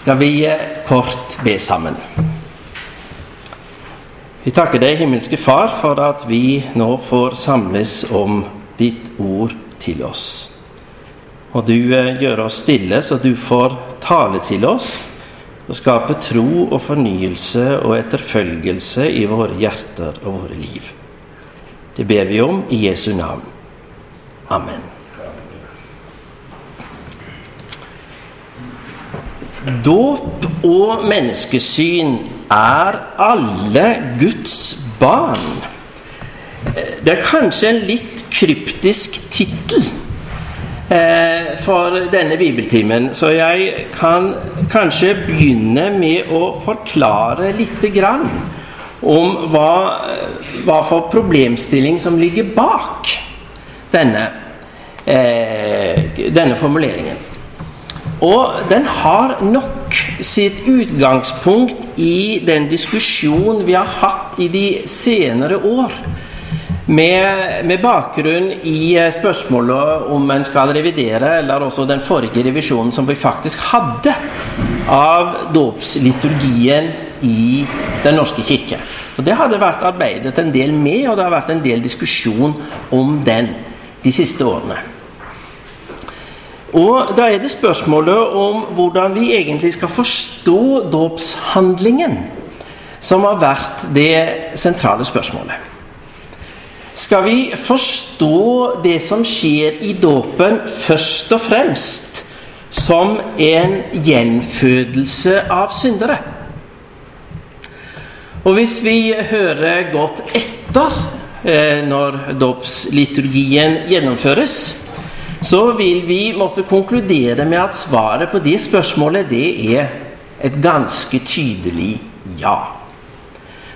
skal vi kort be sammen. Vi takker deg, himmelske Far, for at vi nå får samles om ditt ord til oss. Og du eh, gjør oss stille, så du får tale til oss og skape tro og fornyelse og etterfølgelse i våre hjerter og våre liv. Det ber vi om i Jesu navn. Amen. Dåp og menneskesyn er alle Guds barn. Det er kanskje en litt kryptisk tittel eh, for denne bibeltimen, så jeg kan kanskje begynne med å forklare lite grann om hva, hva for problemstilling som ligger bak denne, eh, denne formuleringen. Og den har nok sitt utgangspunkt i den diskusjonen vi har hatt i de senere år. Med, med, bakgrunn i eh, spørsmålet om en skal revidere, eller også den forrige revisjonen som vi faktisk hadde av dåpsliturgien i Den norske kirke. Og Det hadde vært arbeidet en del med, og det har vært en del diskusjon om den de siste årene. Og Da er det spørsmålet om hvordan vi egentlig skal forstå dåpshandlingen, som har vært det sentrale spørsmålet. Skal vi forstå det som skjer i dåpen, først og fremst som en gjenfødelse av syndere? Og hvis vi hører godt etter eh, når dåpsliturgien gjennomføres, så vil vi måtte konkludere med at svaret på det spørsmålet det er et ganske tydelig ja.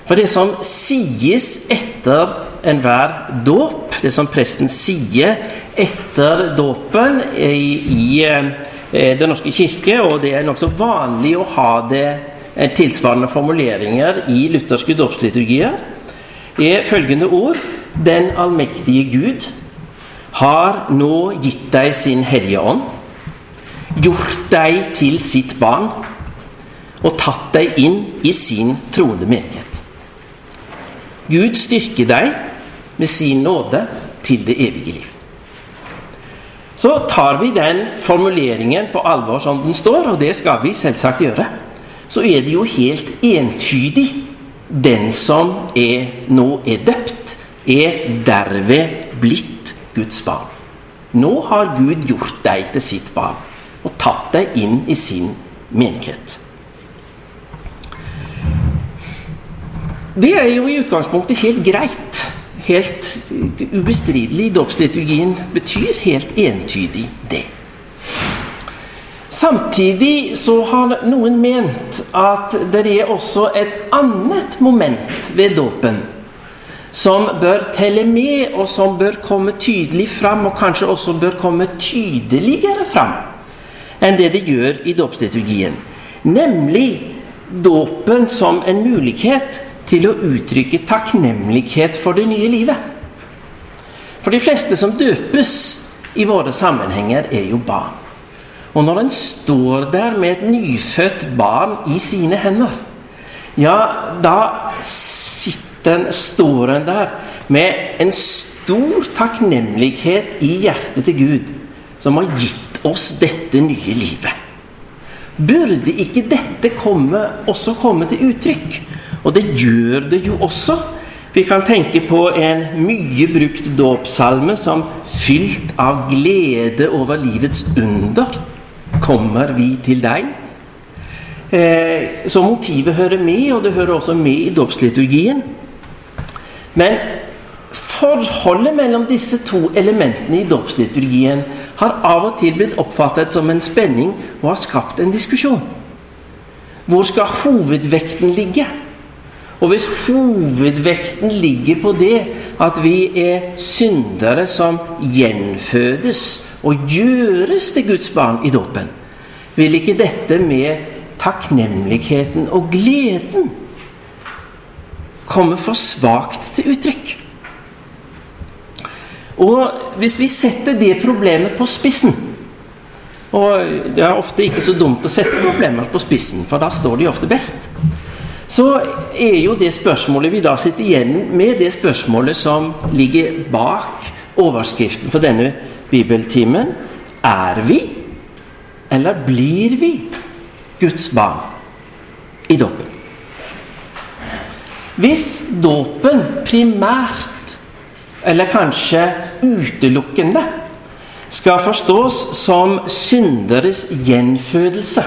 For det som sies etter enhver dåp, det som presten sier etter dåpen i, i eh, Den norske kirke, og det er nokså vanlig å ha det eh, tilsvarende formuleringer i lutherske dåpsliturgier, er følgende ord Den allmektige Gud har nå gitt deg sin Hellige Ånd, gjort deg til sitt barn og tatt deg inn i sin troende menighet. Gud styrker deg med sin nåde til det evige liv. Så tar vi den formuleringen på alvor som den står, og det skal vi selvsagt gjøre. Så er det jo helt entydig den som er, nå er døpt, er derved blitt Guds barn. Nå har Gud gjort deg til sitt barn og tatt deg inn i sin menighet. Det er jo i utgangspunktet helt greit. Helt ubestridelig. Dåpsliturgien betyr helt entydig det. Samtidig så har noen ment at det er også et annet moment ved dåpen som bør telle med, og som bør komme tydelig fram, og kanskje også bør komme tydeligere fram enn det de gjør i dåpsliturgien. Nemlig dåpen som en mulighet til å uttrykke takknemlighet for det nye livet. For de fleste som døpes i våre sammenhenger, er jo barn. Og når en står der med et nyfødt barn i sine hender, ja, da den står en der med en stor takknemlighet i hjertet til Gud, som har gitt oss dette nye livet. Burde ikke dette komme, også komme til uttrykk? Og det gjør det jo også. Vi kan tenke på en mye brukt dåpssalme som fylt av glede over livets under. Kommer vi til deg? Eh, så motivet hører med, og det hører også med i dåpsliturgien. Men forholdet mellom disse to elementene i dåpsliturgien har av og til blitt oppfattet som en spenning og har skapt en diskusjon. Hvor skal hovedvekten ligge? Og hvis hovedvekten ligger på det at vi er syndere som gjenfødes og gjøres til Guds barn i dåpen, vil ikke dette med takknemligheten og gleden kommer for svakt til uttrykk. Og hvis vi setter det problemet på spissen, Og det er ofte ikke så dumt å sette problemer på spissen, for da står de ofte best. Så er jo det spørsmålet vi da sitter igjen med, det spørsmålet som ligger bak overskriften for denne bibeltimen. Er vi, eller blir vi, Guds barn i dåpen? Hvis dåpen primært, eller kanskje utelukkende, skal forstås som synderes gjenfødelse,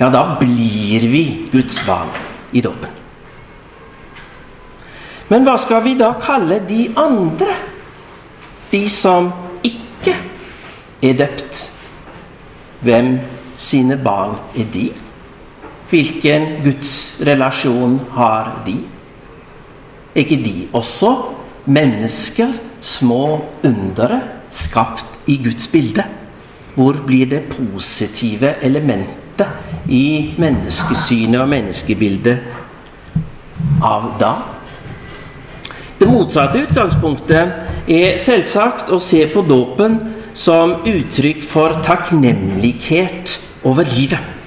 ja, da blir vi Guds barn i dåpen. Men hva skal vi da kalle de andre? De som ikke er døpt. Hvem sine barn er de? Hvilken gudsrelasjon har de? Er ikke de også mennesker, små undere, skapt i Guds bilde? Hvor blir det positive elementet i menneskesynet og menneskebildet av da? Det motsatte utgangspunktet er selvsagt å se på dåpen som uttrykk for takknemlighet over livet.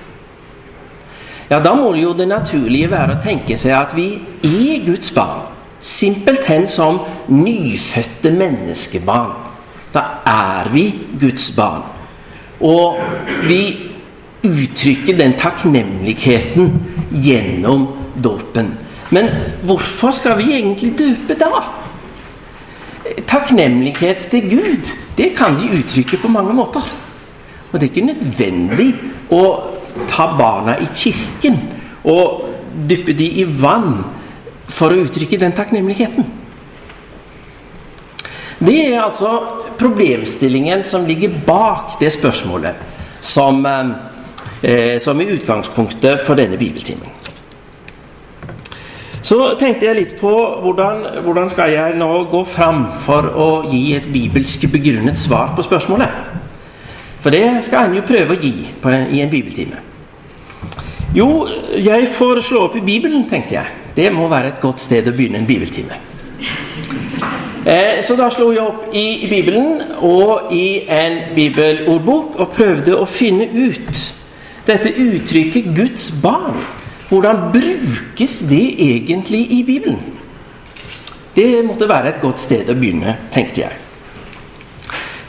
Ja, Da må jo det naturlige være å tenke seg at vi er Guds barn. Simpelthen som nyfødte menneskebarn. Da er vi Guds barn. Og vi uttrykker den takknemligheten gjennom dåpen. Men hvorfor skal vi egentlig døpe da? Takknemlighet til Gud, det kan vi uttrykke på mange måter. Og det er ikke nødvendig å ta barna i kirken og dyppe de i vann for å uttrykke den takknemligheten. Det er altså problemstillingen som ligger bak det spørsmålet som, eh, som er utgangspunktet for denne bibeltimen. Så tenkte jeg litt på hvordan, hvordan skal jeg nå gå fram for å gi et bibelsk begrunnet svar på spørsmålet. For det skal en jo prøve å gi på, i en bibeltime. Jo, jeg får slå opp i Bibelen, tenkte jeg. Det må være et godt sted å begynne en bibeltime. Eh, så da slo jeg opp i, i Bibelen og i en bibelordbok og prøvde å finne ut dette uttrykket 'Guds barn'. Hvordan brukes det egentlig i Bibelen? Det måtte være et godt sted å begynne, tenkte jeg.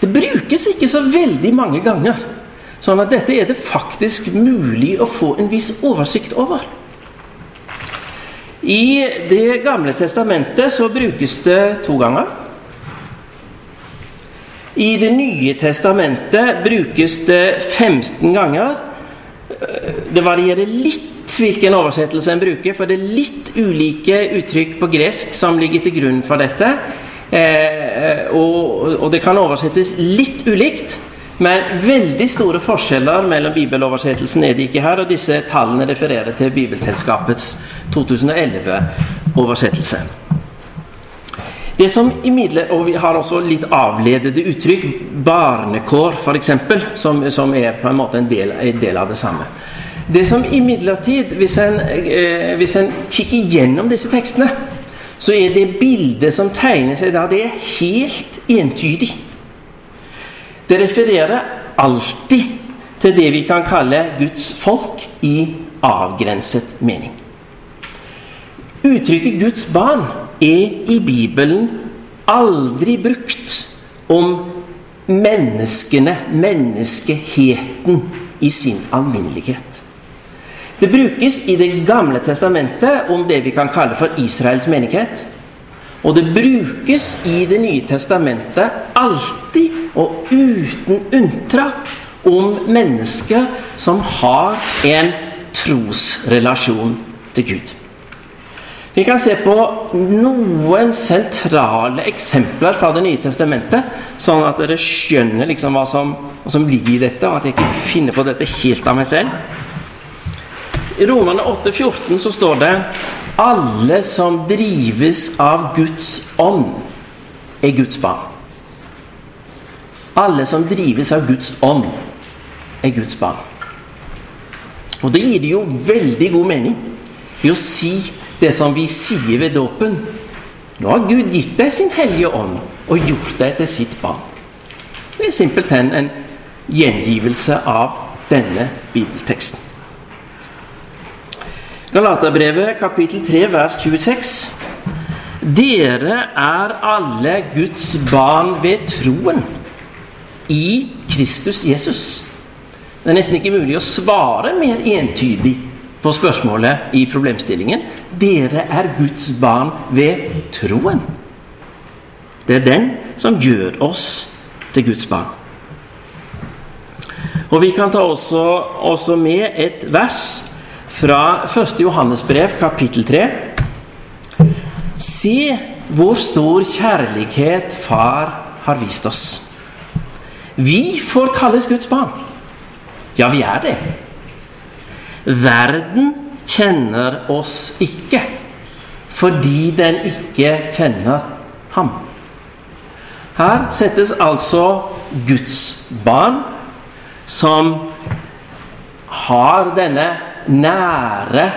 Det brukes ikke så veldig mange ganger, sånn at dette er det faktisk mulig å få en viss oversikt over. I Det gamle testamentet så brukes det to ganger. I Det nye testamentet brukes det 15 ganger. Det varierer litt hvilken oversettelse en bruker, for det er litt ulike uttrykk på gresk som ligger til grunn for dette. Eh, og, og, det kan oversettes litt ulikt, men veldig store forskjeller mellom bibeloversettelsen er det ikke her, og disse tallene refererer til Bibelselskapets 2011-oversettelse. Det som Og vi har også litt avledede uttrykk. Barnekår, f.eks., som, som er på en måte en del, en del av det samme. Det som imidlertid, hvis eh, hvis en kikker gjennom disse tekstene, så er det bildet som tegner seg da, det er helt entydig. Det refererer alltid til det vi kan kalle Guds folk i avgrenset mening. Uttrykket 'Guds barn' er i Bibelen aldri brukt om menneskene, menneskeheten, i sin alminnelighet. Det brukes i Det gamle testamentet om det vi kan kalle for Israels menighet. Og det brukes i Det nye testamentet alltid og uten unntak om mennesker som har en trosrelasjon til Gud. Vi kan se på noen sentrale eksempler fra Det nye testamentet, sånn at dere skjønner liksom hva, som, hva som ligger i dette, og at jeg ikke finner på dette helt av meg selv. I Romane 8,14 så står det alle som drives av Guds ånd, er Guds barn. Alle som drives av Guds ånd, er Guds barn. Og det gir jo veldig god mening i å si det som vi sier ved dåpen. Nå har Gud gitt deg sin hellige ånd og gjort deg til sitt barn. Det er simpelthen en gjengivelse av denne bibelteksten. Galaterbrevet kapittel 3 vers 26. Dere er alle Guds barn ved troen i Kristus Jesus. Det er nesten ikke mulig å svare mer entydig på spørsmålet i problemstillingen. Dere er Guds barn ved troen. Det er den som gjør oss til Guds barn. Og Vi kan ta også, også med et vers fra 1. Johannes brev, kapittel 3. Se hvor stor kjærlighet Far har vist oss. Vi får kalles Guds barn. Ja, vi er det. Verden kjenner oss ikke fordi den ikke kjenner ham. Her settes altså Guds barn som har denne nære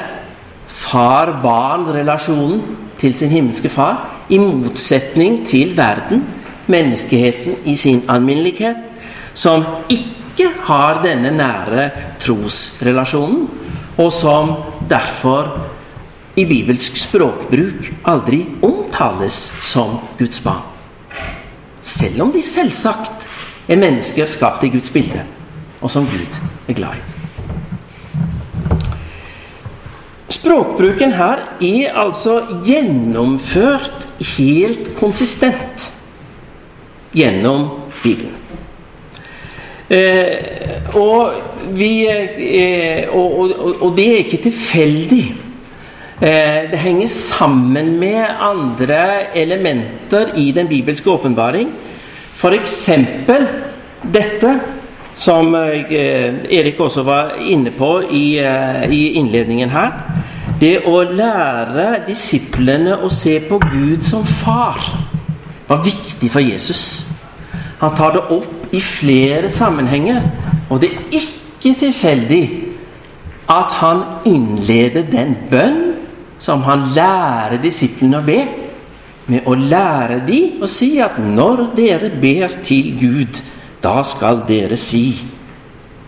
far-barn-relasjonen til sin himmelske far, i motsetning til verden, menneskeheten i sin alminnelighet, som ikke har denne nære trosrelasjonen, og som derfor i bibelsk språkbruk aldri omtales som Guds barn. Selv om de selvsagt er mennesker skapt i Guds bilde og som Gud er glad i. Språkbruken her er altså gjennomført helt konsistent gjennom Bibelen. Eh, og, vi, eh, og, og, og, det er ikke tilfeldig. Eh, det henger sammen med andre elementer i den bibelske åpenbaring. F.eks. dette som eh, Erik også var inne på i, eh, i innledningen her. Det å lære disiplene å se på Gud som far var viktig for Jesus. Han tar det opp i flere sammenhenger, og det er ikke tilfeldig at han innleder den bønn som han lærer disiplene å be, med å lære dem å si at når dere ber til Gud, da skal dere si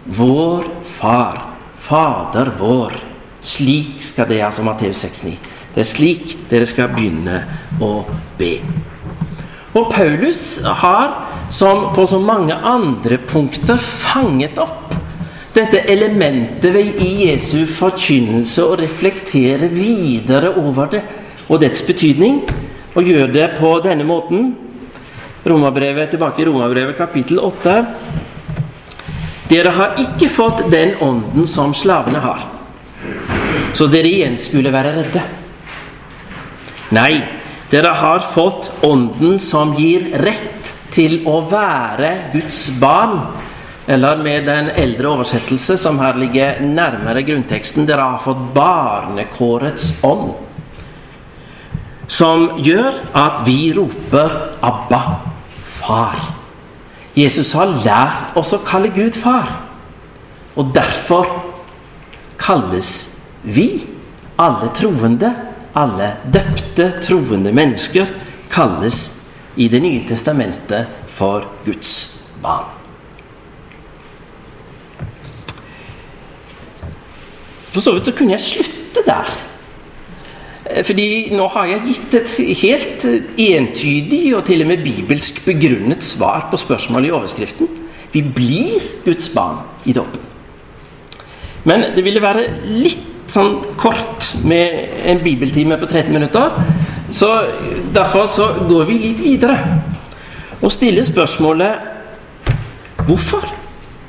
Vår Far, Fader vår. Slik skal det, altså Matteus 6,9. Det er slik dere skal begynne å be. Og Paulus har, som på så mange andre punkter, fanget opp dette elementet i Jesu forkynnelse og reflektere videre over det og dets betydning, og gjør det på denne måten Romerbrevet, tilbake i Romerbrevet kapittel 8. Dere har ikke fått den ånden som slavene har, så dere igjen skulle være redde. Nei, dere har fått ånden som gir rett til å være Guds barn. Eller med den eldre oversettelse som her ligger nærmere grunnteksten dere har fått barnekårets ånd. Som gjør at vi roper 'Abba'. Far. Jesus har lært oss å kalle Gud far. Og derfor kalles vi, alle troende, alle døpte troende mennesker, kalles i Det nye testamentet for Guds barn. For så vidt så kunne jeg slutte der. Eh, fordi nå har jeg gitt et helt entydig og til og med bibelsk begrunnet svar på spørsmålet i overskriften. Vi blir Guds barn i dåpen. Men det ville være litt sånn kort med en bibeltime på 13 minutter. Så derfor så går vi litt videre og stiller spørsmålet Hvorfor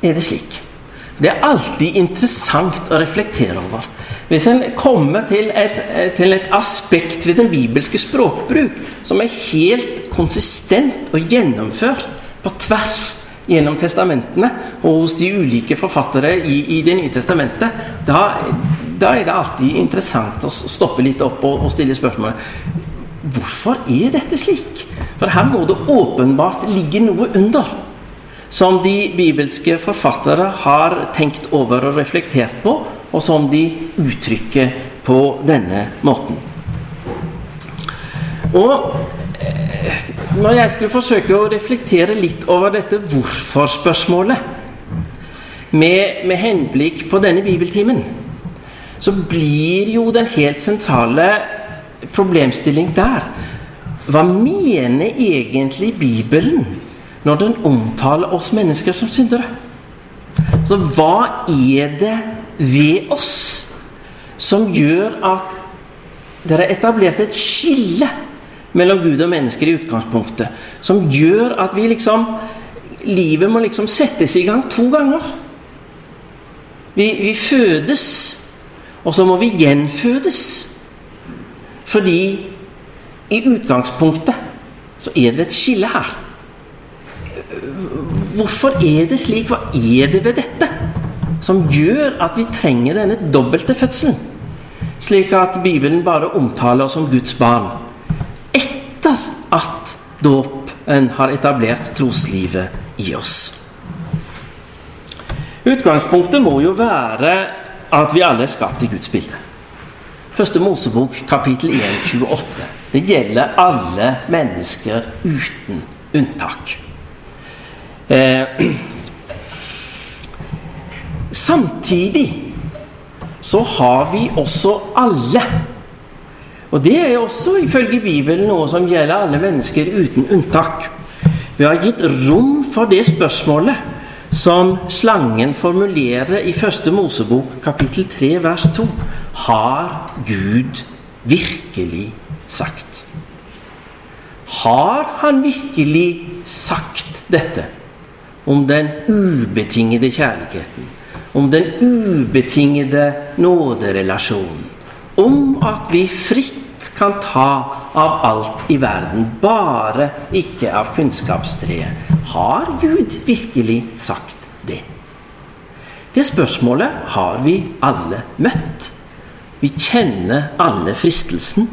er det slik? Det er alltid interessant å reflektere over. Hvis en kommer til et, til et, aspekt ved den bibelske språkbruk som er helt konsistent og gjennomført på tvers gjennom testamentene og hos de ulike forfattere i, i Det nye testamentet, da, da, er det alltid interessant å stoppe litt opp og, og stille spørsmålet Hvorfor er dette slik? For her må det åpenbart ligge noe under som de bibelske forfattere har tenkt over og reflektert på, og som de uttrykker på denne måten. Og eh, når jeg skulle forsøke å reflektere litt over dette hvorfor-spørsmålet med, med henblikk på denne bibeltimen, så blir jo den helt sentrale problemstilling der Hva mener egentlig Bibelen når den omtaler oss mennesker som syndere? Så hva er det ved oss som gjør at dere er etablert et skille mellom Gud og mennesker i utgangspunktet, som gjør at vi liksom Livet må liksom settes i gang to ganger. Vi, vi fødes, og så må vi gjenfødes. Fordi i utgangspunktet så er det et skille her. Hvorfor er det slik? Hva er det ved dette som gjør at vi trenger denne dobbelte fødselen? Slik at Bibelen bare omtaler oss som Guds barn etter at dåpen har etablert troslivet i oss. Utgangspunktet må jo være at vi alle er skapt i Guds bilde. Første Mosebok kapittel 1, 28. Det gjelder alle mennesker uten unntak. Eh, samtidig så har vi også alle Og det er også ifølge Bibelen noe som gjelder alle mennesker uten unntak. Vi har gitt rom for det spørsmålet som slangen formulerer i første Mosebok kapittel 3 vers 2. Har Gud virkelig sagt? Har han virkelig sagt dette? om den ubetingede kjærligheten, om den ubetingede nåderelasjonen, om at vi fritt kan ta av alt i verden, bare ikke av kunnskapstreet. Har Gud virkelig sagt det? Det spørsmålet har vi alle møtt. Vi kjenner alle fristelsen.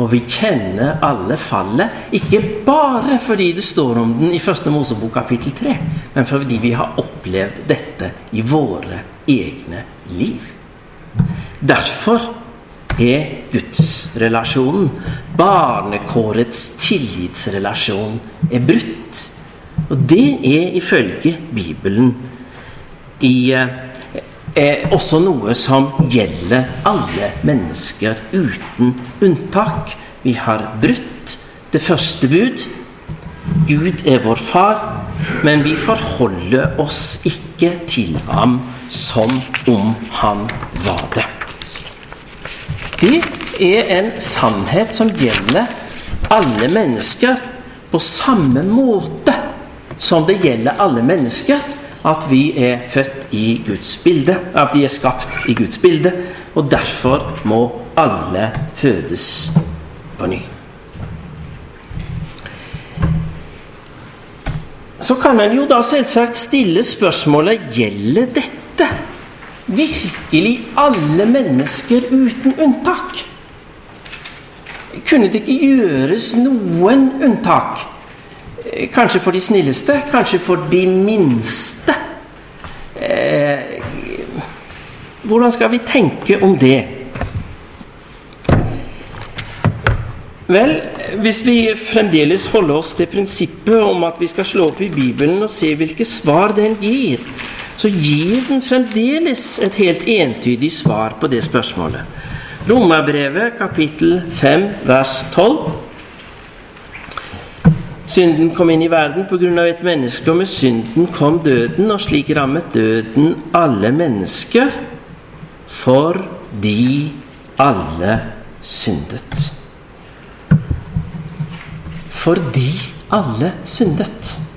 Og vi kjenner alle fallet, ikke bare fordi det står om den i Første Mosebok kapittel 3, men fordi vi har opplevd dette i våre egne liv. Derfor er gudsrelasjonen, barnekårets tillitsrelasjon, er brutt. Og det er ifølge Bibelen i eh, også noe som gjelder alle mennesker uten unntak. Vi har brutt det første bud. Gud er vår far, men vi forholder oss ikke til ham som om han var det. Det er en sannhet som gjelder alle mennesker på samme måte som det gjelder alle mennesker at vi er født i Guds bilde, at de er skapt i Guds bilde, og derfor må alle fødes på ny. Så kan en jo da selvsagt stille spørsmålet gjelder dette virkelig alle mennesker uten unntak? Kunne det ikke gjøres noen unntak? Kanskje for de snilleste, kanskje for de minste. Eh, hvordan skal vi tenke om det? Vel, hvis vi fremdeles holder oss til prinsippet om at vi skal slå opp i Bibelen og se hvilke svar den gir, så gir den fremdeles et helt entydig svar på det spørsmålet. Romerbrevet kapittel 5 vers 12 Synden kom inn i verden pga. et menneske, og med synden kom døden, og slik rammet døden alle mennesker fordi alle syndet. Fordi alle syndet.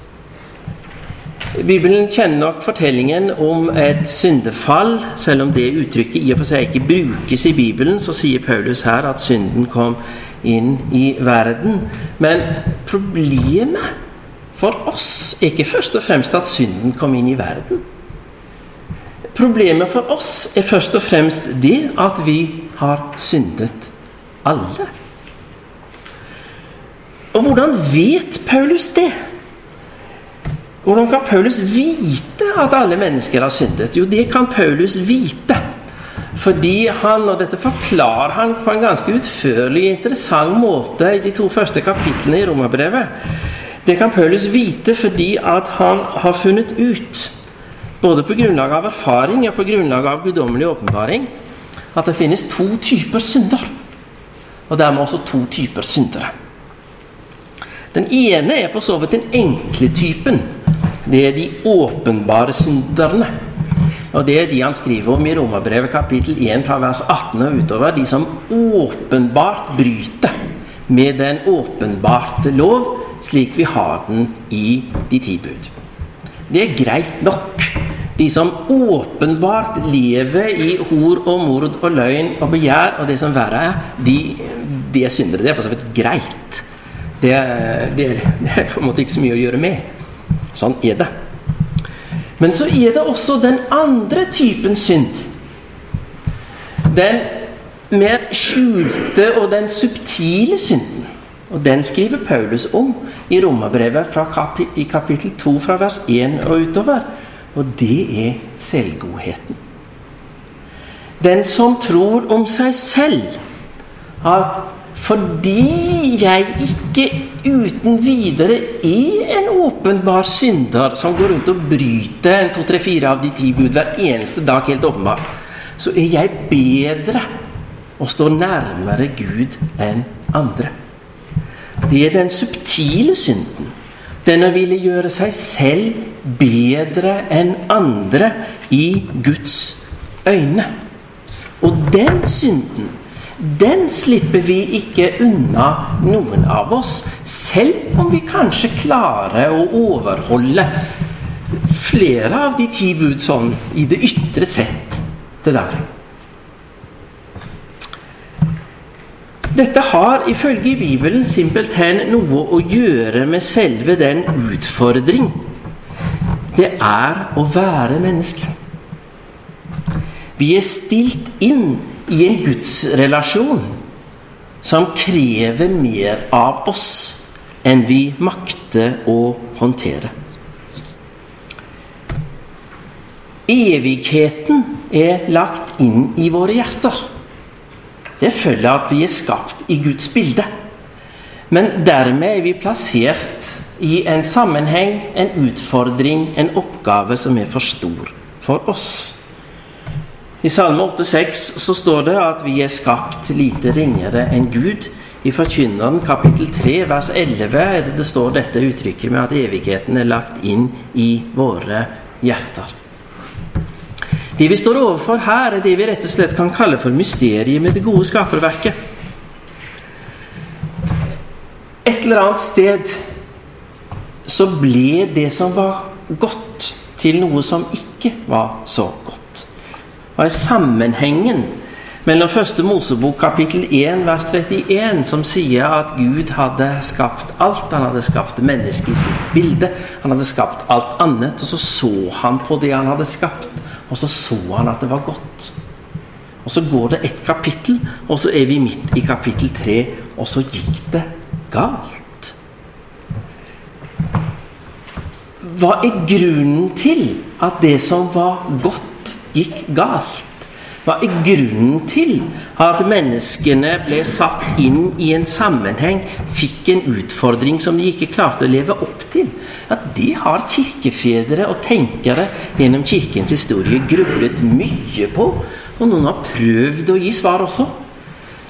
Bibelen kjenner nok fortellingen om et syndefall. Selv om det uttrykket i og for seg ikke brukes i Bibelen, så sier Paulus her at synden kom inn i verden. Men problemet for oss er ikke først og fremst at synden kom inn i verden. Problemet for oss er først og fremst det at vi har syndet alle. Og hvordan vet Paulus det? Hvordan kan Paulus vite at alle mennesker har syndet? Jo, det kan Paulus vite fordi han, og dette forklarer han på en ganske utførlig interessant måte i de to første kapitlene i Romerbrevet. Det kan Paulus vite fordi at han har funnet ut både på grunnlag av erfaring og på grunnlag av guddommelig åpenbaring, at det finnes to typer synder. Og dermed også to typer syndere. Den ene er for så vidt den enkle typen. Det er de åpenbare synderne. Og det er de han skriver om i Romerbrevet kapittel 1 fra vers 18 og utover. De som åpenbart bryter med den åpenbarte lov, slik vi har den i de ti bud. Det er greit nok. De som åpenbart lever i hor og mord og løgn og begjær og det som verre er, de, de er syndere. Det er for så vidt greit. Det, det, det er på en måte ikke så mye å gjøre med. Sånn er det. Men så er det også den andre typen synd. Den mer skjulte og den subtile synden. Og den skriver Paulus om i Romerbrevet kapi i kapittel 2 fra vers 1 og utover. Og det er selvgodheten. Den som tror om seg selv at fordi jeg ikke uten videre er en åpenbar synder som går rundt og bryter en to, tre, fire av de ti bud hver eneste dag, helt åpenbart, så er jeg bedre og står nærmere Gud enn andre. Det er den subtile synden. Den å ville gjøre seg selv bedre enn andre i Guds øyne. Og den synden den slipper vi ikke unna, noen av oss. Selv om vi kanskje klarer å overholde flere av de ti bud sånn i det ytre sett. Det der. Dette har ifølge Bibelen simpelthen noe å gjøre med selve den utfordring det er å være menneske. Vi er stilt inn i en gudsrelasjon som krever mer av oss enn vi makter å håndtere. Evigheten er lagt inn i våre hjerter. Det følger at vi er skapt i Guds bilde. Men dermed er vi plassert i en sammenheng, en utfordring, en oppgave som er for stor for oss. I Salme 8,6 så står det at vi er skapt lite ringere enn Gud. I Forkynneren kapittel 3 vers 11 er det det står dette uttrykket med at evigheten er lagt inn i våre hjerter. Det vi står overfor her, er det vi rett og slett kan kalle for mysteriet med det gode skaperverket. Et eller annet sted så ble det som var godt, til noe som ikke var så godt var sammenhengen mellom første Mosebok kapittel 1 vers 31, som sier at Gud hadde skapt alt. Han hadde skapt mennesket i sitt bilde. Han hadde skapt alt annet. Og så så han på det han hadde skapt, og så så han at det var godt. Og så går det ett kapittel, og så er vi midt i kapittel 3, og så gikk det galt. Hva er grunnen til at det som var godt gikk galt? Hva er grunnen til at menneskene ble satt inn i en sammenheng, fikk en utfordring som de ikke klarte å leve opp til? Ja, Det har kirkefedre og tenkere gjennom kirkens historie grublet mye på. Og noen har prøvd å gi svar også.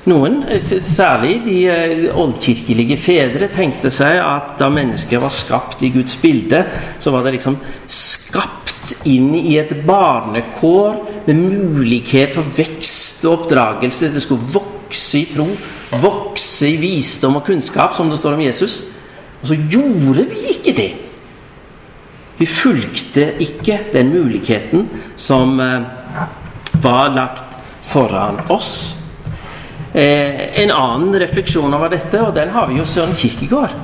Noen, særlig de eh, oldkirkelige fedre, tenkte seg at da mennesket var skapt i Guds bilde, så var det liksom skapt inn i et barnekår med mulighet for vekst og oppdragelse. Det skulle vokse i tro, vokse i visdom og kunnskap, som det står om Jesus. Og så gjorde vi ikke det. Vi fulgte ikke den muligheten som eh, var lagt foran oss. Eh, en annen refleksjon over dette, og den har vi jo Søren Kirkegård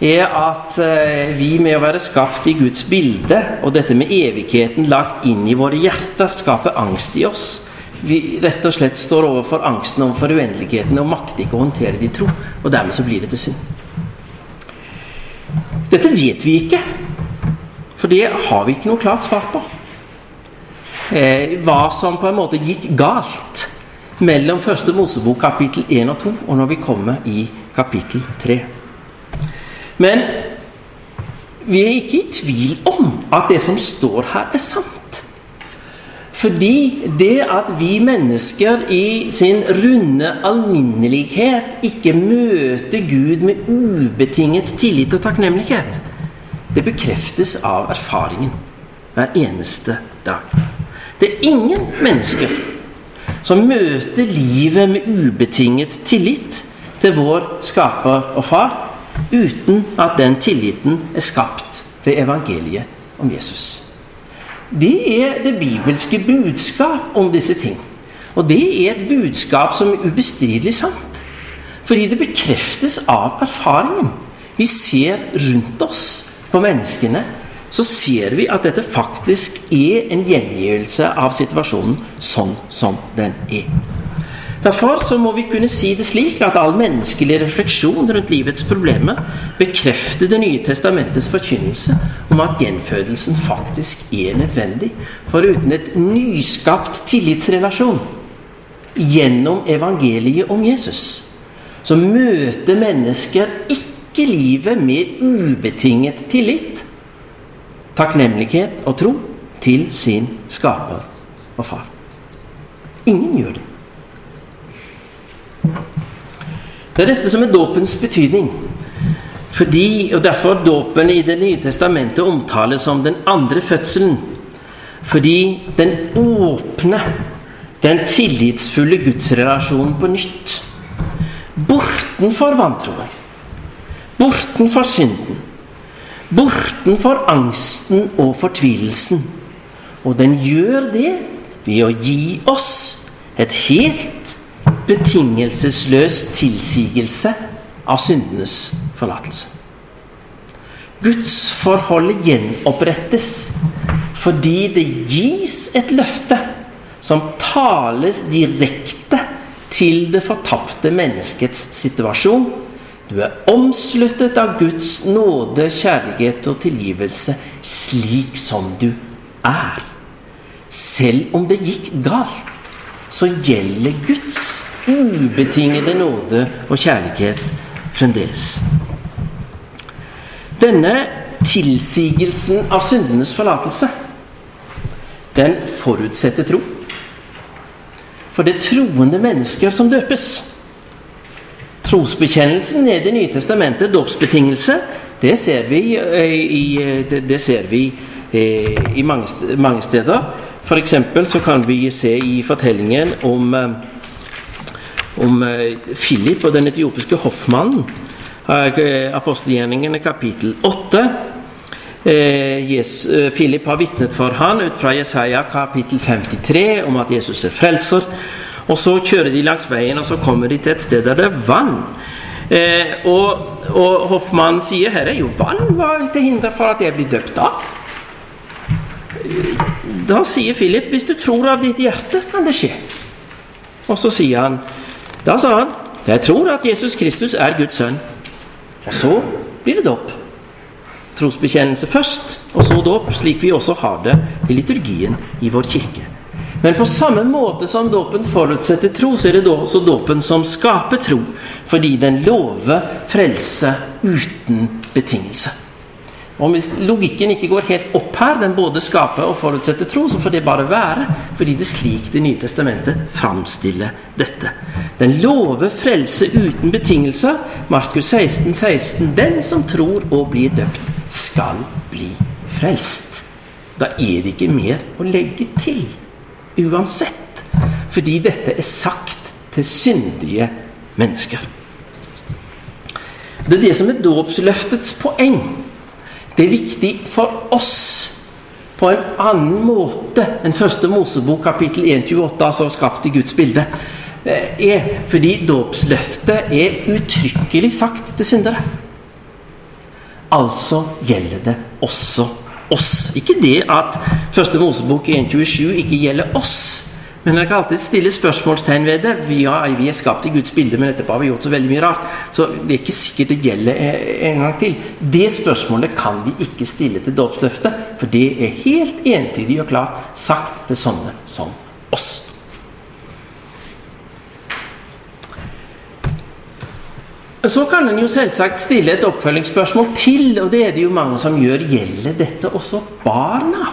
er at eh, vi med å være skapt i Guds bilde, og dette med evigheten lagt inn i våre hjerter, skaper angst i oss. Vi rett og slett står overfor angsten overfor uendeligheten og makter ikke å håndtere det i tro. Og dermed så blir det til synd. Dette vet vi ikke, for det har vi ikke noe klart svar på. Eh, hva som på en måte gikk galt mellom første Mosebok kapittel 1 og 2, og når vi kommer i kapittel 3. Men vi er ikke i tvil om at det som står her, er sant. Fordi det at vi mennesker i sin runde alminnelighet ikke møter Gud med ubetinget tillit og takknemlighet, det bekreftes av erfaringen hver eneste dag. Det er ingen mennesker som møter livet med ubetinget tillit til vår skaper og far, uten at den tilliten er skapt ved evangeliet om Jesus. Det er det bibelske budskap om disse ting. Og det er et budskap som er ubestridelig sant. Fordi det bekreftes av erfaringen. Vi ser rundt oss på menneskene, så ser vi at dette faktisk er en gjengivelse av situasjonen sånn som den er. Derfor så må vi kunne si det slik at all menneskelig refleksjon rundt livets problemer bekrefter Det nye testamentets forkynnelse om at gjenfødelsen faktisk er nødvendig. For uten et nyskapt tillitsrelasjon gjennom evangeliet om Jesus, så møter mennesker ikke livet med ubetinget tillit, takknemlighet og tro til sin skaper og far. Ingen gjør det. Det er dette som er dåpens betydning. Fordi, og Derfor dåpen i Det nye testamentet omtales som den andre fødselen. Fordi den åpne, den tillitsfulle gudsrelasjonen på nytt. Bortenfor vantroen. Bortenfor synden. Bortenfor angsten og fortvilelsen. Og den gjør det ved å gi oss et helt betingelsesløs tilsigelse av syndenes forlatelse. Gudsforholdet gjenopprettes fordi det gis et løfte som tales direkte til det fortapte menneskets situasjon. Du er omsluttet av Guds nåde, kjærlighet og tilgivelse slik som du er. Selv om det gikk galt, så gjelder Guds ubetingede nåde og kjærlighet fremdeles. Denne tilsigelsen av syndenes forlatelse, den forutsetter tro. For det troende mennesker som døpes. Trosbekjennelsen i Det nye testamentet, dåpsbetingelse, det ser vi, eh, i, det, det ser vi eh, i mange, mange steder. F.eks. så kan vi se i fortellingen om eh, om eh, Philip og den etiopiske hoffmannen. Eh, apostelgjerningene kapittel 8. Eh, Philip har vitnet for han ut fra Jesaja kapittel 53 om at Jesus er frelser. Og så kjører de langs veien, og så kommer de til et sted der det er vann. Eh, og, og Hoffmann sier her er jo vann. Hva er til hinder for at jeg blir døpt da? Da sier Philip hvis du tror av ditt hjerte, kan det skje. Og så sier han da sa han jeg tror at Jesus Kristus er Guds sønn. Og så blir det dåp. Trosbekjennelse først, og så dåp, slik vi også har det i liturgien i vår kirke. Men på samme måte som dåpen forutsetter tro, så er det også dåpen som skaper tro. Fordi den lover frelse uten betingelse. Og Hvis logikken ikke går helt opp her, den både skaper og forutsetter tro, så får det bare være, fordi det er slik Det nye testamentet framstiller dette. Den lover frelse uten betingelse. Markus 16, 16. Den som tror og blir døpt, skal bli frelst. Da er det ikke mer å legge til. Uansett. Fordi dette er sagt til syndige mennesker. Det er det som er dåpsløftets poeng. Det er viktig for oss på en annen måte enn første Mosebok kapittel 128, altså skapt i Guds bilde. Eh, er fordi dåpsløftet er uttrykkelig sagt til syndere. Altså gjelder det også oss. Ikke det at første Mosebok 1.27 ikke gjelder oss, men jeg kan alltid stille spørsmålstegn ved det. Vi, ja, vi er skapt i Guds bilde, men etterpå har vi gjort så veldig mye rart. Så det er ikke sikkert det gjelder en gang til. Det spørsmålet kan vi ikke stille til dåpsløftet, for det er helt entydig og klart sagt til sånne som oss. Så kan en jo selvsagt stille et oppfølgingsspørsmål til, og det er det jo mange som gjør. Gjelder dette også barna?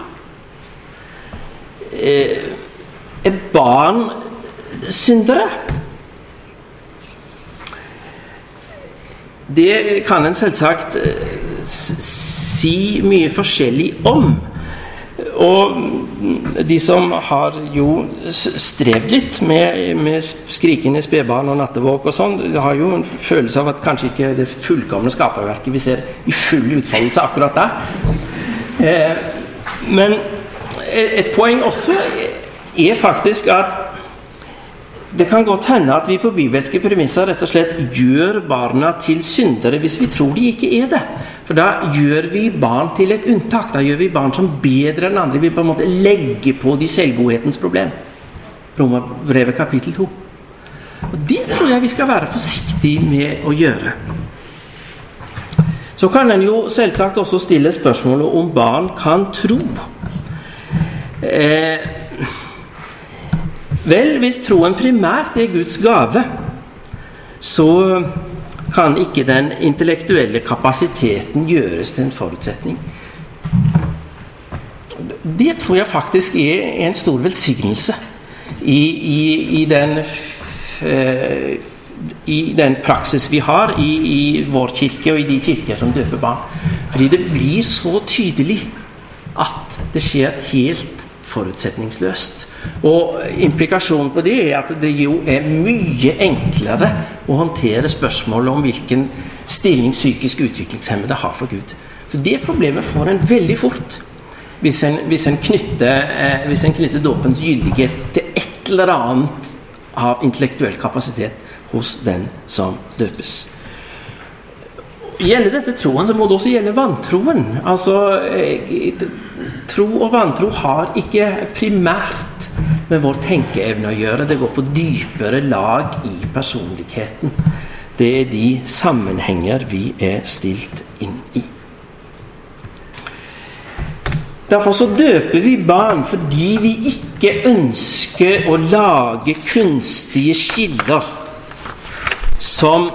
Eh, er barn syndere? Det kan en selvsagt eh, si mye forskjellig om. Og de som har jo strevd litt med, med skrikende spedbarn og nattevåk og sånn, har jo en følelse av at kanskje ikke det fullkomne skaperverket vi ser i full utfoldelse akkurat der. Eh, men et poeng også er faktisk at det kan godt hende at vi på bibelske premisser rett og slett gjør barna til syndere hvis vi tror de ikke er det. For da gjør vi barn til et unntak. Da gjør vi barn som bedre enn andre. Vi på en måte legger på de selvgodhetens problem. Romerbrevet kapittel 2. Og Det tror jeg vi skal være forsiktige med å gjøre. Så kan en jo selvsagt også stille spørsmålet om barn kan tro. Eh, Vel, hvis troen primært er Guds gave, så kan ikke den intellektuelle kapasiteten gjøres til en forutsetning. Det tror jeg faktisk er en stor velsignelse i, i, i, den, uh, i den praksis vi har i, i, vår kirke og i de kirker som døper barn. Fordi det blir så tydelig at det skjer helt forutsetningsløst. Og implikasjonen på det er at det jo er mye enklere å håndtere spørsmålet om hvilken stilling psykisk utviklingshemmede har for Gud. Så Det problemet får en veldig fort hvis en, hvis en knytter, eh, hvis en knytter dåpens gyldighet til et eller annet av intellektuell kapasitet hos den som døpes. Gjelder dette troen, så må det også gjelde vantroen. Altså, eh, Tro og vantro har ikke primært med vår tenkeevne å gjøre. Det går på dypere lag i personligheten. Det er de sammenhenger vi er stilt inn i. Derfor så døper vi barn fordi vi ikke ønsker å lage kunstige skiller som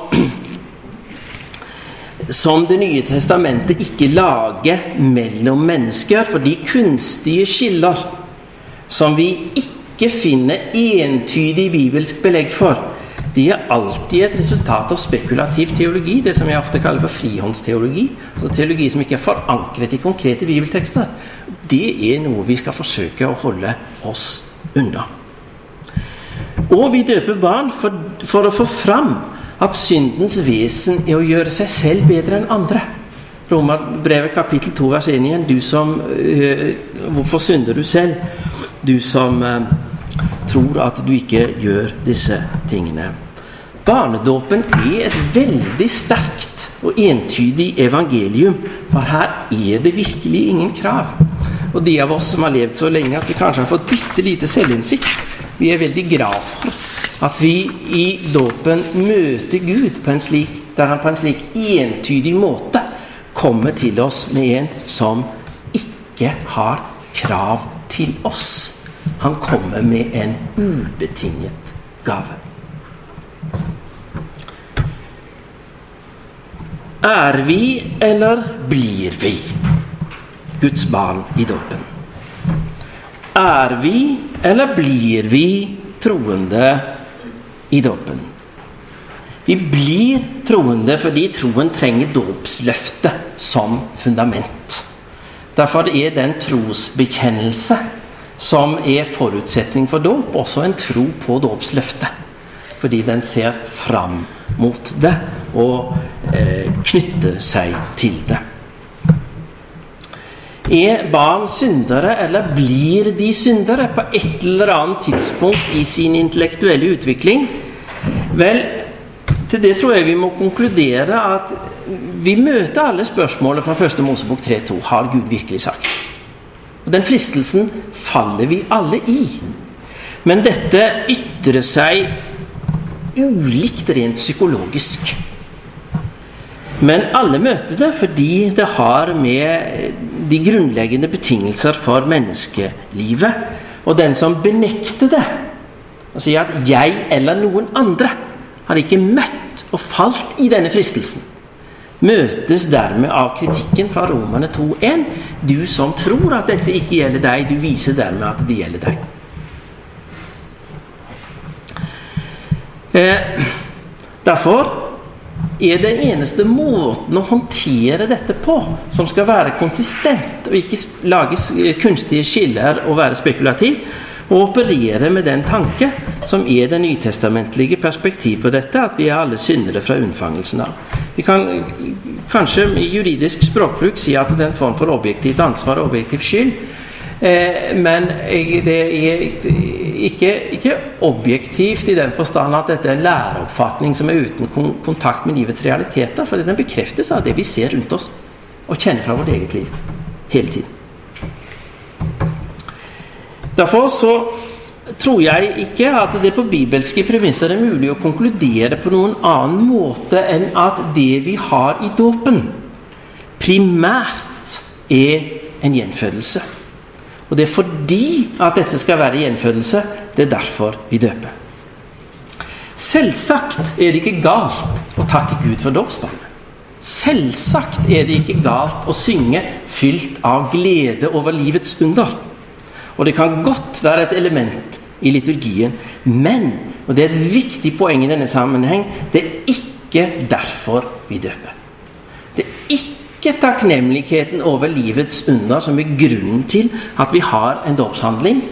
som Det nye testamentet ikke lager mellom mennesker. for de kunstige skiller som vi ikke finner entydig bibelsk belegg for, de er alltid et resultat av spekulativ teologi, det som jeg ofte kaller for frihåndsteologi. Altså teologi som ikke er forankret i konkrete bibeltekster. Det er noe vi skal forsøke å holde oss unna. Og vi døper barn for, for å få fram at syndens vesen er å gjøre seg selv bedre enn andre. Romerbrevet kapittel 2 vers 1 igjen. Du som øh, Hvorfor synder du selv? Du som øh, tror at du ikke gjør disse tingene. Barnedåpen er et veldig sterkt og entydig evangelium, for her er det virkelig ingen krav. Og de av oss som har levd så lenge at vi kanskje har fått bitte lite selvinnsikt, vi er veldig glad for at vi i dåpen møter Gud på en slik, der han på en slik entydig måte kommer til oss med en som ikke har krav til oss. Han kommer med en ubetinget gave. Er vi, eller blir vi, Guds barn i dåpen? Er vi, eller blir vi troende i dåpen. Vi blir troende fordi troen trenger dåpsløftet som fundament. Derfor er den trosbekjennelse som er forutsetning for dåp, også en tro på dåpsløftet. Fordi den ser fram mot det og eh, knytter seg til det. Er barn syndere, eller blir de syndere på et eller annet tidspunkt i sin intellektuelle utvikling? Vel, til det tror jeg vi må konkludere at vi møter alle spørsmålet fra første Mosebok 3.2. Har Gud virkelig sagt? Og Den fristelsen faller vi alle i. Men dette ytrer seg ulikt rent psykologisk. Men alle møter det fordi det har med de grunnleggende betingelser for menneskelivet. Og den som benekter det, og sier at 'jeg eller noen andre' har ikke møtt og falt i denne fristelsen, møtes dermed av kritikken fra Romerne 2.1. Du som tror at dette ikke gjelder deg, du viser dermed at det gjelder deg. Eh, derfor er den eneste måten å håndtere dette på, som skal være konsistent og ikke lage kunstige skiller og være spekulativ, og operere med den tanke som er det nytestamentlige perspektiv på dette, at vi er alle syndere fra unnfangelsen av. Vi kan kanskje i juridisk språkbruk si at det er en form for objektivt ansvar og objektiv skyld. Eh, men det er ikke, ikke, objektivt i den forstand at dette er en læreoppfatning som er uten kontakt med livets realiteter. For den bekreftes av det vi ser rundt oss og kjenner fra vårt eget liv hele tiden. Derfor så tror jeg ikke at det på bibelske premisser er mulig å konkludere på noen annen måte enn at det vi har i dåpen, primært er en gjenfødelse. Og det er fordi at dette skal være gjenfødelse, det er derfor vi døper. Selvsagt er det ikke galt å takke Gud for dåpsbarnet. Selvsagt er det ikke galt å synge fylt av glede over livets under. Og det kan godt være et element i liturgien, men, og det er et viktig poeng i denne sammenheng, det er ikke derfor vi døper. Det er ikke takknemligheten over livets under som er grunnen til at vi har en dåpshandling.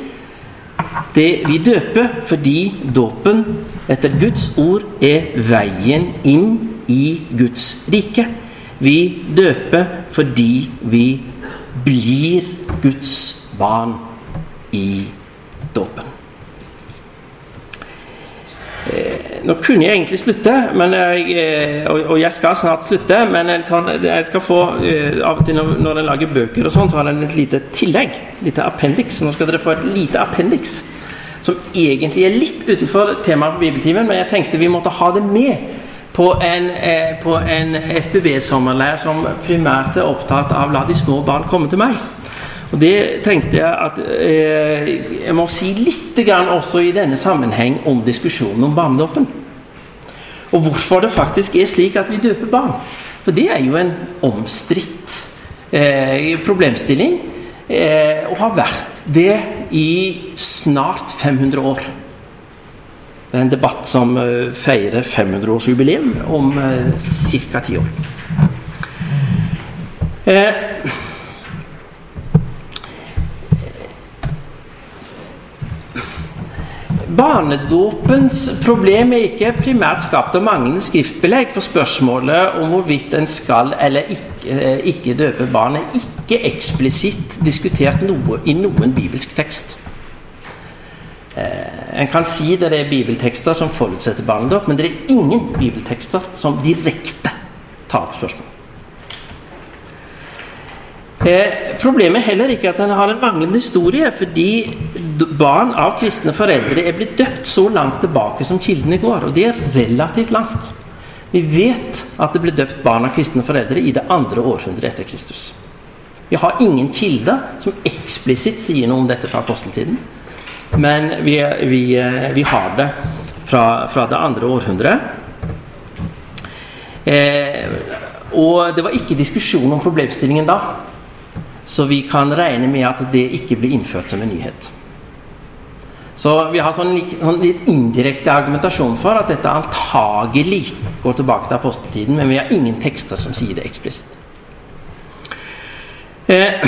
Det vi døper fordi dåpen etter Guds ord er veien inn i Guds rike. Vi døper fordi vi blir Guds barn i dåpen. Eh, nå kunne jeg egentlig slutte, jeg, eh, og, jeg skal snart slutte. Men sånn, jeg skal få eh, av og til når, når lager bøker, og sånn, så har den et lite tillegg. Lite appendix. Nå skal dere få et lite appendix som egentlig er litt utenfor temaet for bibeltimen, men jeg tenkte vi måtte ha det med på en, på en FBB-sommerleir som primært er opptatt av 'la de små barn komme til meg'. Og Det tenkte jeg at eh, jeg må si litt grann også i denne sammenheng om diskusjonen om barnedåpen. Og hvorfor det faktisk er slik at vi døper barn. For det er jo en omstridt eh, problemstilling. Eh, og har vært det i snart 500 år. Det er en debatt som uh, feirer 500-årsjubileum om eh, ca. ti år. Eh, Barnedåpens problem er ikke primært skapt av manglende skriftbelegg for spørsmålet om hvorvidt en skal eller ikke, eh, ikke døpe barn, er ikke eksplisitt diskutert noe, i noen bibelsk tekst. Eh, en kan si det er bibeltekster som forutsetter barnedåp, men det er ingen bibeltekster som direkte tar opp spørsmålet. Eh, problemet er heller ikke at han har en manglende historie, fordi barn av kristne foreldre er blitt døpt så langt tilbake som kildene går, og det er relativt langt. Vi vet at det ble døpt barn av kristne foreldre i det andre århundret etter Kristus. Vi har ingen kilde som eksplisitt sier noe om dette fra aposteltiden, men vi, vi, eh, vi har det fra, fra, det andre århundret. Eh, og det var ikke diskusjon om problemstillingen da. Så vi kan regne med at det ikke blir innført som en nyhet. Så vi har sånn litt, sånn litt indirekte argumentasjon for at dette antagelig går tilbake til aposteltiden, men vi har ingen tekster som sier det eksplisitt. Eh,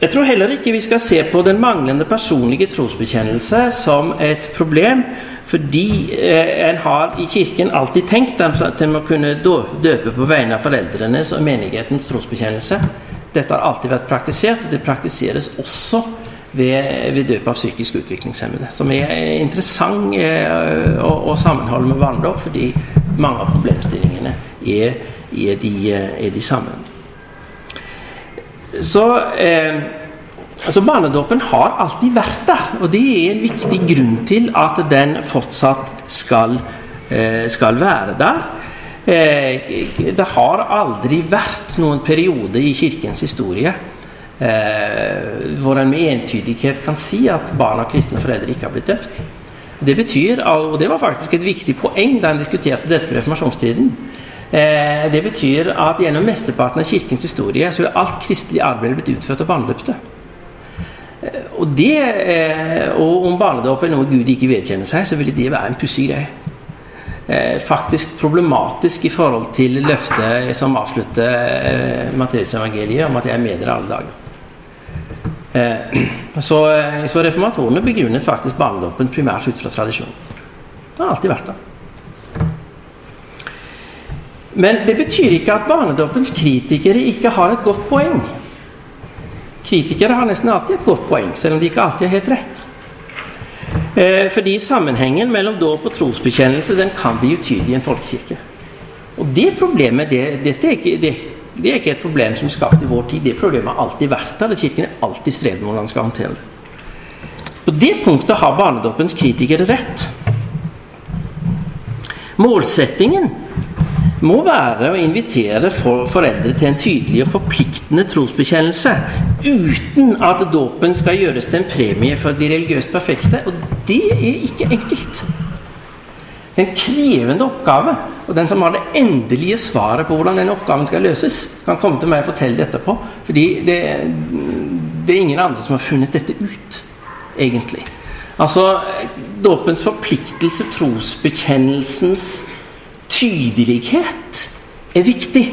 jeg tror heller ikke vi skal se på den manglende personlige trosbekjennelse som et problem fordi eh, en har i Kirken alltid tenkt at en må kunne døpe på vegne av foreldrenes og menighetens trosbekjennelse. Dette har alltid vært praktisert, og det praktiseres også ved, ved døp av psykisk utviklingshemmede. Som er interessant eh, å, å sammenholde med barndom, fordi mange av problemstillingene er, er, de, er de, samme. Så eh, Altså Barnedåpen har alltid vært der, og det er en viktig grunn til at den fortsatt skal, eh, skal være der. Eh, det har aldri vært noen periode i Kirkens historie eh, hvor en med entydighet kan si at barn av kristne foreldre ikke har blitt døpt. Det betyr, og det var faktisk et viktig poeng da en diskuterte dette på reformasjonstiden, det betyr at gjennom mesteparten av Kirkens historie så er alt kristelig arbeid blitt utført av barnedøpte. Og, det, eh, og om barnedåp er noe Gud ikke vedkjenner seg, så ville det være en pussig greie. Eh, faktisk problematisk i forhold til løftet som avslutter eh, Matteusevangeliet om at jeg er med dere alle dager. Eh, så, eh, så reformatorene begrunnet faktisk barnedåpen primært ut fra tradisjon. Det har alltid vært det. Men det betyr ikke at barnedåpens kritikere ikke har et godt poeng. Kritikere har nesten alltid et godt poeng, selv om de ikke alltid har helt rett. Eh, fordi sammenhengen mellom dåp og trosbekjennelse den kan bli utydelig i en folkekirke. Og det problemet det, dette er ikke, det, det, er ikke et problem som er skapt i vår tid. Det problemet har alltid vært der, og Kirken er alltid strevd med hvordan skal håndtere det. På det punktet har barnedåpens kritikere rett. Målsettingen må være å invitere for foreldre til en tydelig og forpliktende trosbekjennelse, uten at dåpen skal gjøres til en premie for de religiøst perfekte. Og det er ikke enkelt. Det er en krevende oppgave. Og den som har det endelige svaret på hvordan den oppgaven skal løses, kan komme til meg og fortelle det etterpå. Fordi det, det er ingen andre som har funnet dette ut, egentlig. Altså, dåpens forpliktelse, trosbekjennelsens tydelighet er viktig.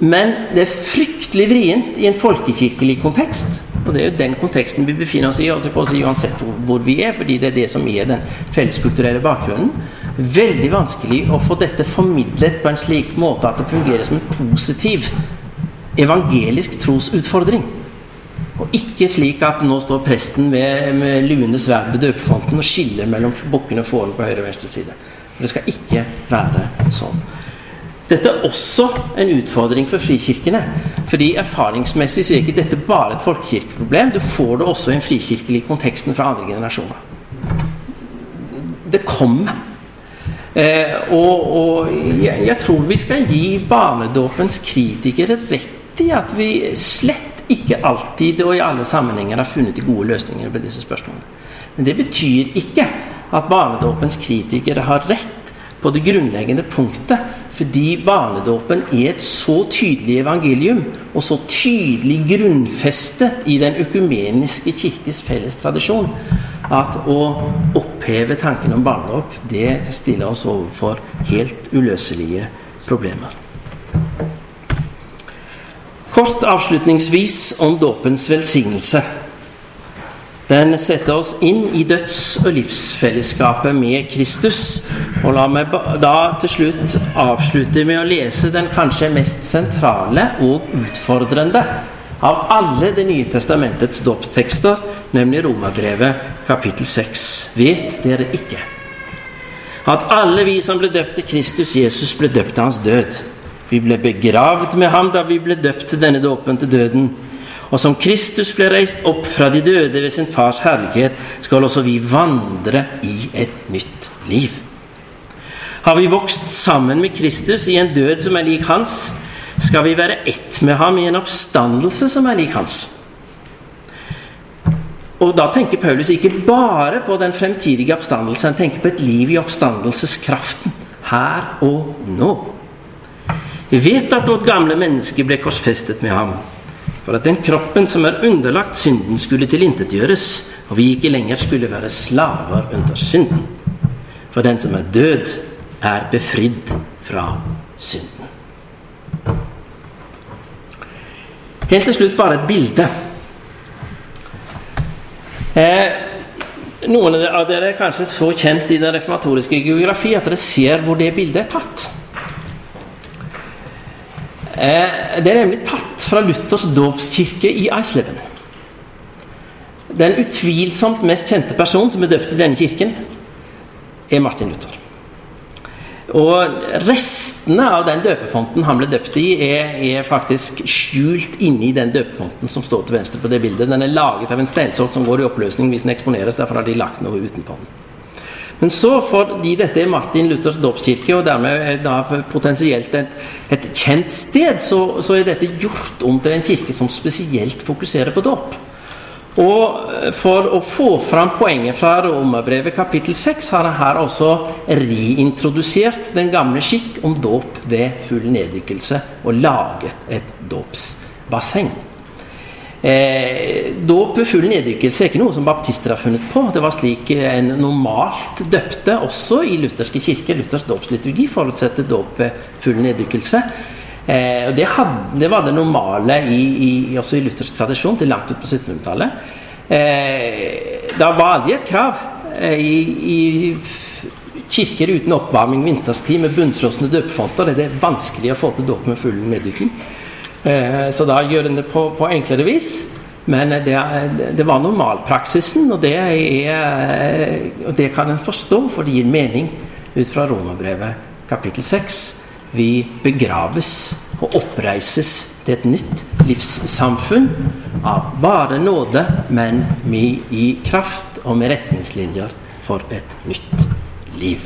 Men det er fryktelig vrient i en folkekirkelig kontekst. Og det er jo den konteksten vi befinner oss i, uansett hvor vi er, fordi det er det som er den felleskulturelle bakgrunnen. Veldig vanskelig å få dette formidlet på en slik måte at det fungerer som en positiv evangelisk trosutfordring. Og ikke slik at nå står presten med, med luende sverd ved døpefonten og skiller mellom bukkene og fårene på høyre og venstre side. Det skal ikke være sånn. Dette er også en utfordring for frikirkene. fordi erfaringsmessig så er ikke dette bare et folkekirkeproblem. Du får det også i en frikirkelig konteksten fra andre generasjoner. Det kommer. Eh, og, og jeg, jeg, tror vi skal gi barnedåpens kritikere rett i at vi slett ikke alltid og i alle sammenhenger har funnet de gode løsningene på disse spørsmålene. Men det betyr ikke at barnedåpens kritikere har rett på det grunnleggende punktet. Fordi barnedåpen er et så tydelig evangelium, og så tydelig grunnfestet i den økumeniske kirkes felles tradisjon, at å oppheve tanken om barnedåp, det stiller oss overfor helt uløselige problemer. Kort avslutningsvis om dåpens velsignelse. Den setter oss inn i døds- og livsfellesskapet med Kristus. Og la meg da til slutt avslutte med å lese den kanskje mest sentrale og utfordrende av alle Det nye testamentets dåpstekster, nemlig Romerbrevet kapittel 6. Vet dere ikke at alle vi som ble døpt til Kristus Jesus, ble døpt til hans død? Vi ble begravd med ham da vi ble døpt til denne dåpen til døden. Og som Kristus ble reist opp fra de døde ved sin fars herlighet, skal også vi vandre i et nytt liv. Har vi vokst sammen med Kristus i en død som er lik hans, skal vi være ett med ham i en oppstandelse som er lik hans. Og da tenker Paulus ikke bare på den fremtidige oppstandelse, han tenker på et liv i oppstandelseskraften her og nå. Vi vet at vårt gamle menneske ble korsfestet med ham for at den kroppen som er underlagt synden, skulle tilintetgjøres, og vi ikke lenger skulle være slaver under synden. For den som er død, er befridd fra synden. Helt til slutt bare et bilde. Eh, noen av dere er kanskje så kjent i den reformatoriske geografi at dere ser hvor det bildet er tatt. Eh, det er nemlig tatt fra Luthers dåpskirke i Eisleben. Den utvilsomt mest kjente personen som er døpt i denne kirken, er Martin Luther. Og restene av den døpefonten han ble døpt i, er, er faktisk skjult inni den døpefonten som står til venstre på det bildet. Den er laget av en steinsort som går i oppløsning hvis den eksponeres. Derfor har de lagt noe utenpå den. Men så, fordi dette er Martin Luthers dåpskirke, og dermed da potensielt et, et kjent sted, så, så, er dette gjort om til en kirke som spesielt fokuserer på dåp. Og for å få fram poenget fra Romerbrevet kapittel 6 har han her også reintrodusert den gamle skikk om dåp ved full neddykkelse og laget et dåpsbasseng. Eh, dåp ved full neddykkelse er ikke noe som baptister har funnet på. Det var slik en normalt døpte også i lutherske kirker. Luthers dåpsliturgi forutsetter dåp ved full neddykkelse. Eh, og det, det, var det normale i, i, også i luthersk tradisjon til langt ut på 1700-tallet. Eh, det var aldri et krav eh, i, i kirker uten oppvarming vinterstid med bunnfrosne døpefonter er vanskelig å få til dåp med full neddykking. Eh, så da gjør en det på, på enklere vis. Men det, det, var normalpraksisen, og det, er, og det kan en forstå, for det gir mening ut fra Romerbrevet kapittel 6. Vi begraves og oppreises til et nytt livssamfunn av bare nåde, men med i kraft og med retningslinjer for et nytt liv.